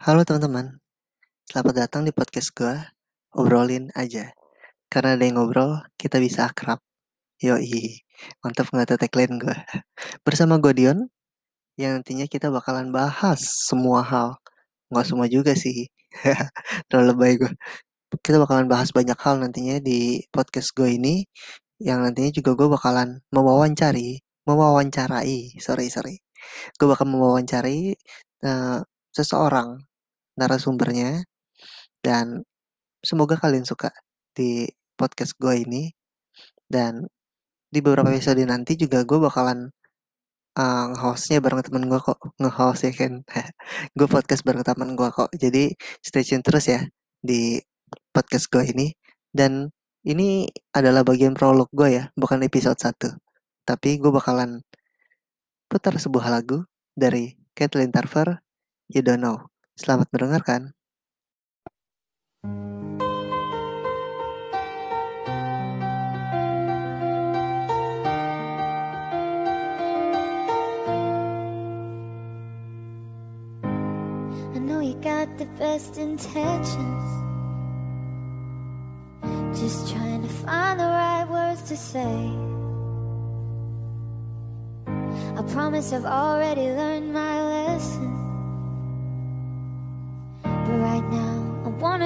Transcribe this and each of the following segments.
Halo teman-teman, selamat datang di podcast gue, obrolin aja. Karena ada yang ngobrol, kita bisa akrab. Yoi, mantap nggak tuh tagline gue. Bersama gue Dion, yang nantinya kita bakalan bahas semua hal. Nggak semua juga sih, terlalu lebay gue. Kita bakalan bahas banyak hal nantinya di podcast gue ini, yang nantinya juga gue bakalan mewawancari, mewawancarai, sorry sorry. Gue bakal mewawancari uh, seseorang narasumbernya dan semoga kalian suka di podcast gue ini. Dan di beberapa episode nanti juga gue bakalan uh, hostnya bareng temen gue kok. Nge-host ya kan? Gue podcast bareng temen gue kok. Jadi stay tune terus ya di podcast gue ini. Dan ini adalah bagian prolog gue ya bukan episode 1 tapi gue bakalan putar sebuah lagu dari Kathleen Tarver You Don't Know Selamat mendengarkan. I know you got the best intentions. Just trying to find the right words to say. I promise I've already learned my lesson.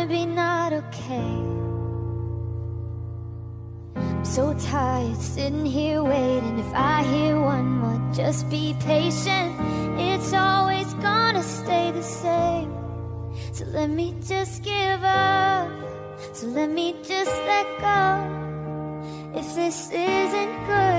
Wanna be not okay. I'm so tired sitting here waiting. If I hear one more, just be patient. It's always gonna stay the same. So let me just give up. So let me just let go. If this isn't good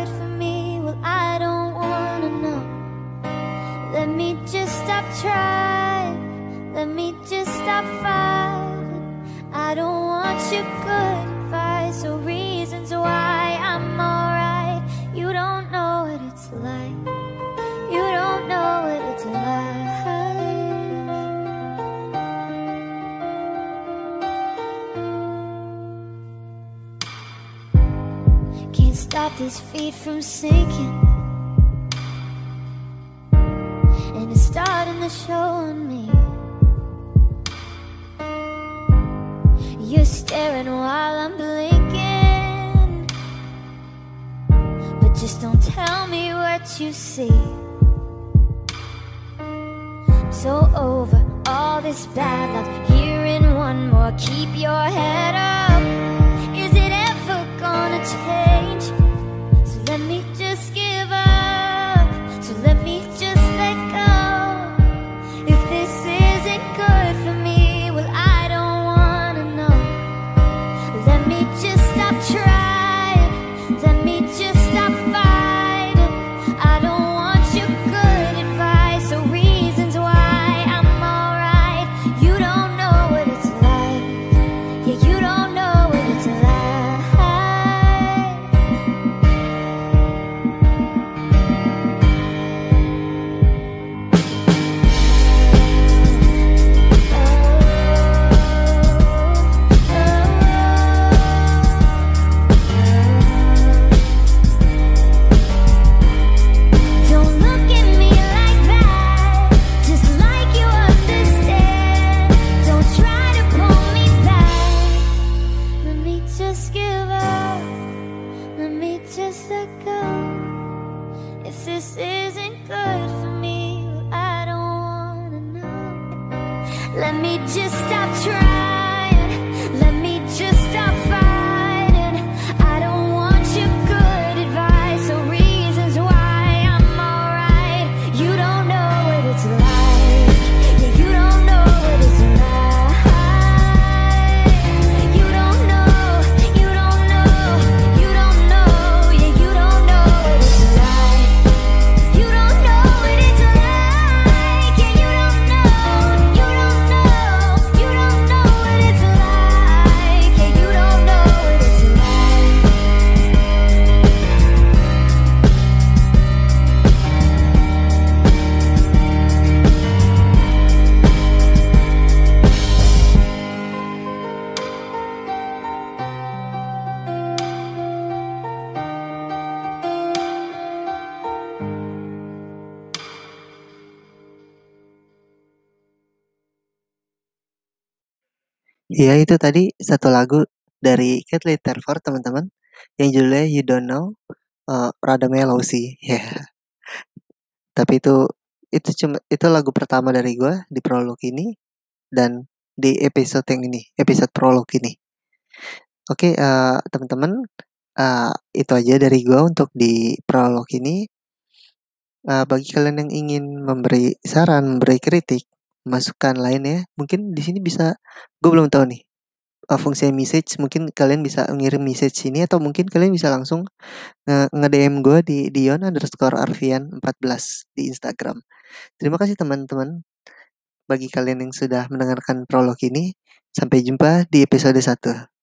stop these feet from sinking. And it's starting to show on me. You're staring while I'm blinking. But just don't tell me what you see. I'm so over all this bad luck. Hearing one more, keep your head up. Let me just stop trying. Iya itu tadi satu lagu dari Kathleen Terford teman-teman yang judulnya You Don't Know uh, rada mellow sih. Ya. Yeah. tapi itu itu cuma itu lagu pertama dari gue di prolog ini dan di episode yang ini episode prolog ini. Oke okay, uh, teman-teman uh, itu aja dari gue untuk di prolog ini. Uh, bagi kalian yang ingin memberi saran memberi kritik masukan lainnya mungkin di sini bisa gue belum tahu nih uh, fungsi message mungkin kalian bisa ngirim message ini atau mungkin kalian bisa langsung nge-DM gue di Dion underscore Arvian 14 di Instagram. Terima kasih teman-teman bagi kalian yang sudah mendengarkan prolog ini. Sampai jumpa di episode 1.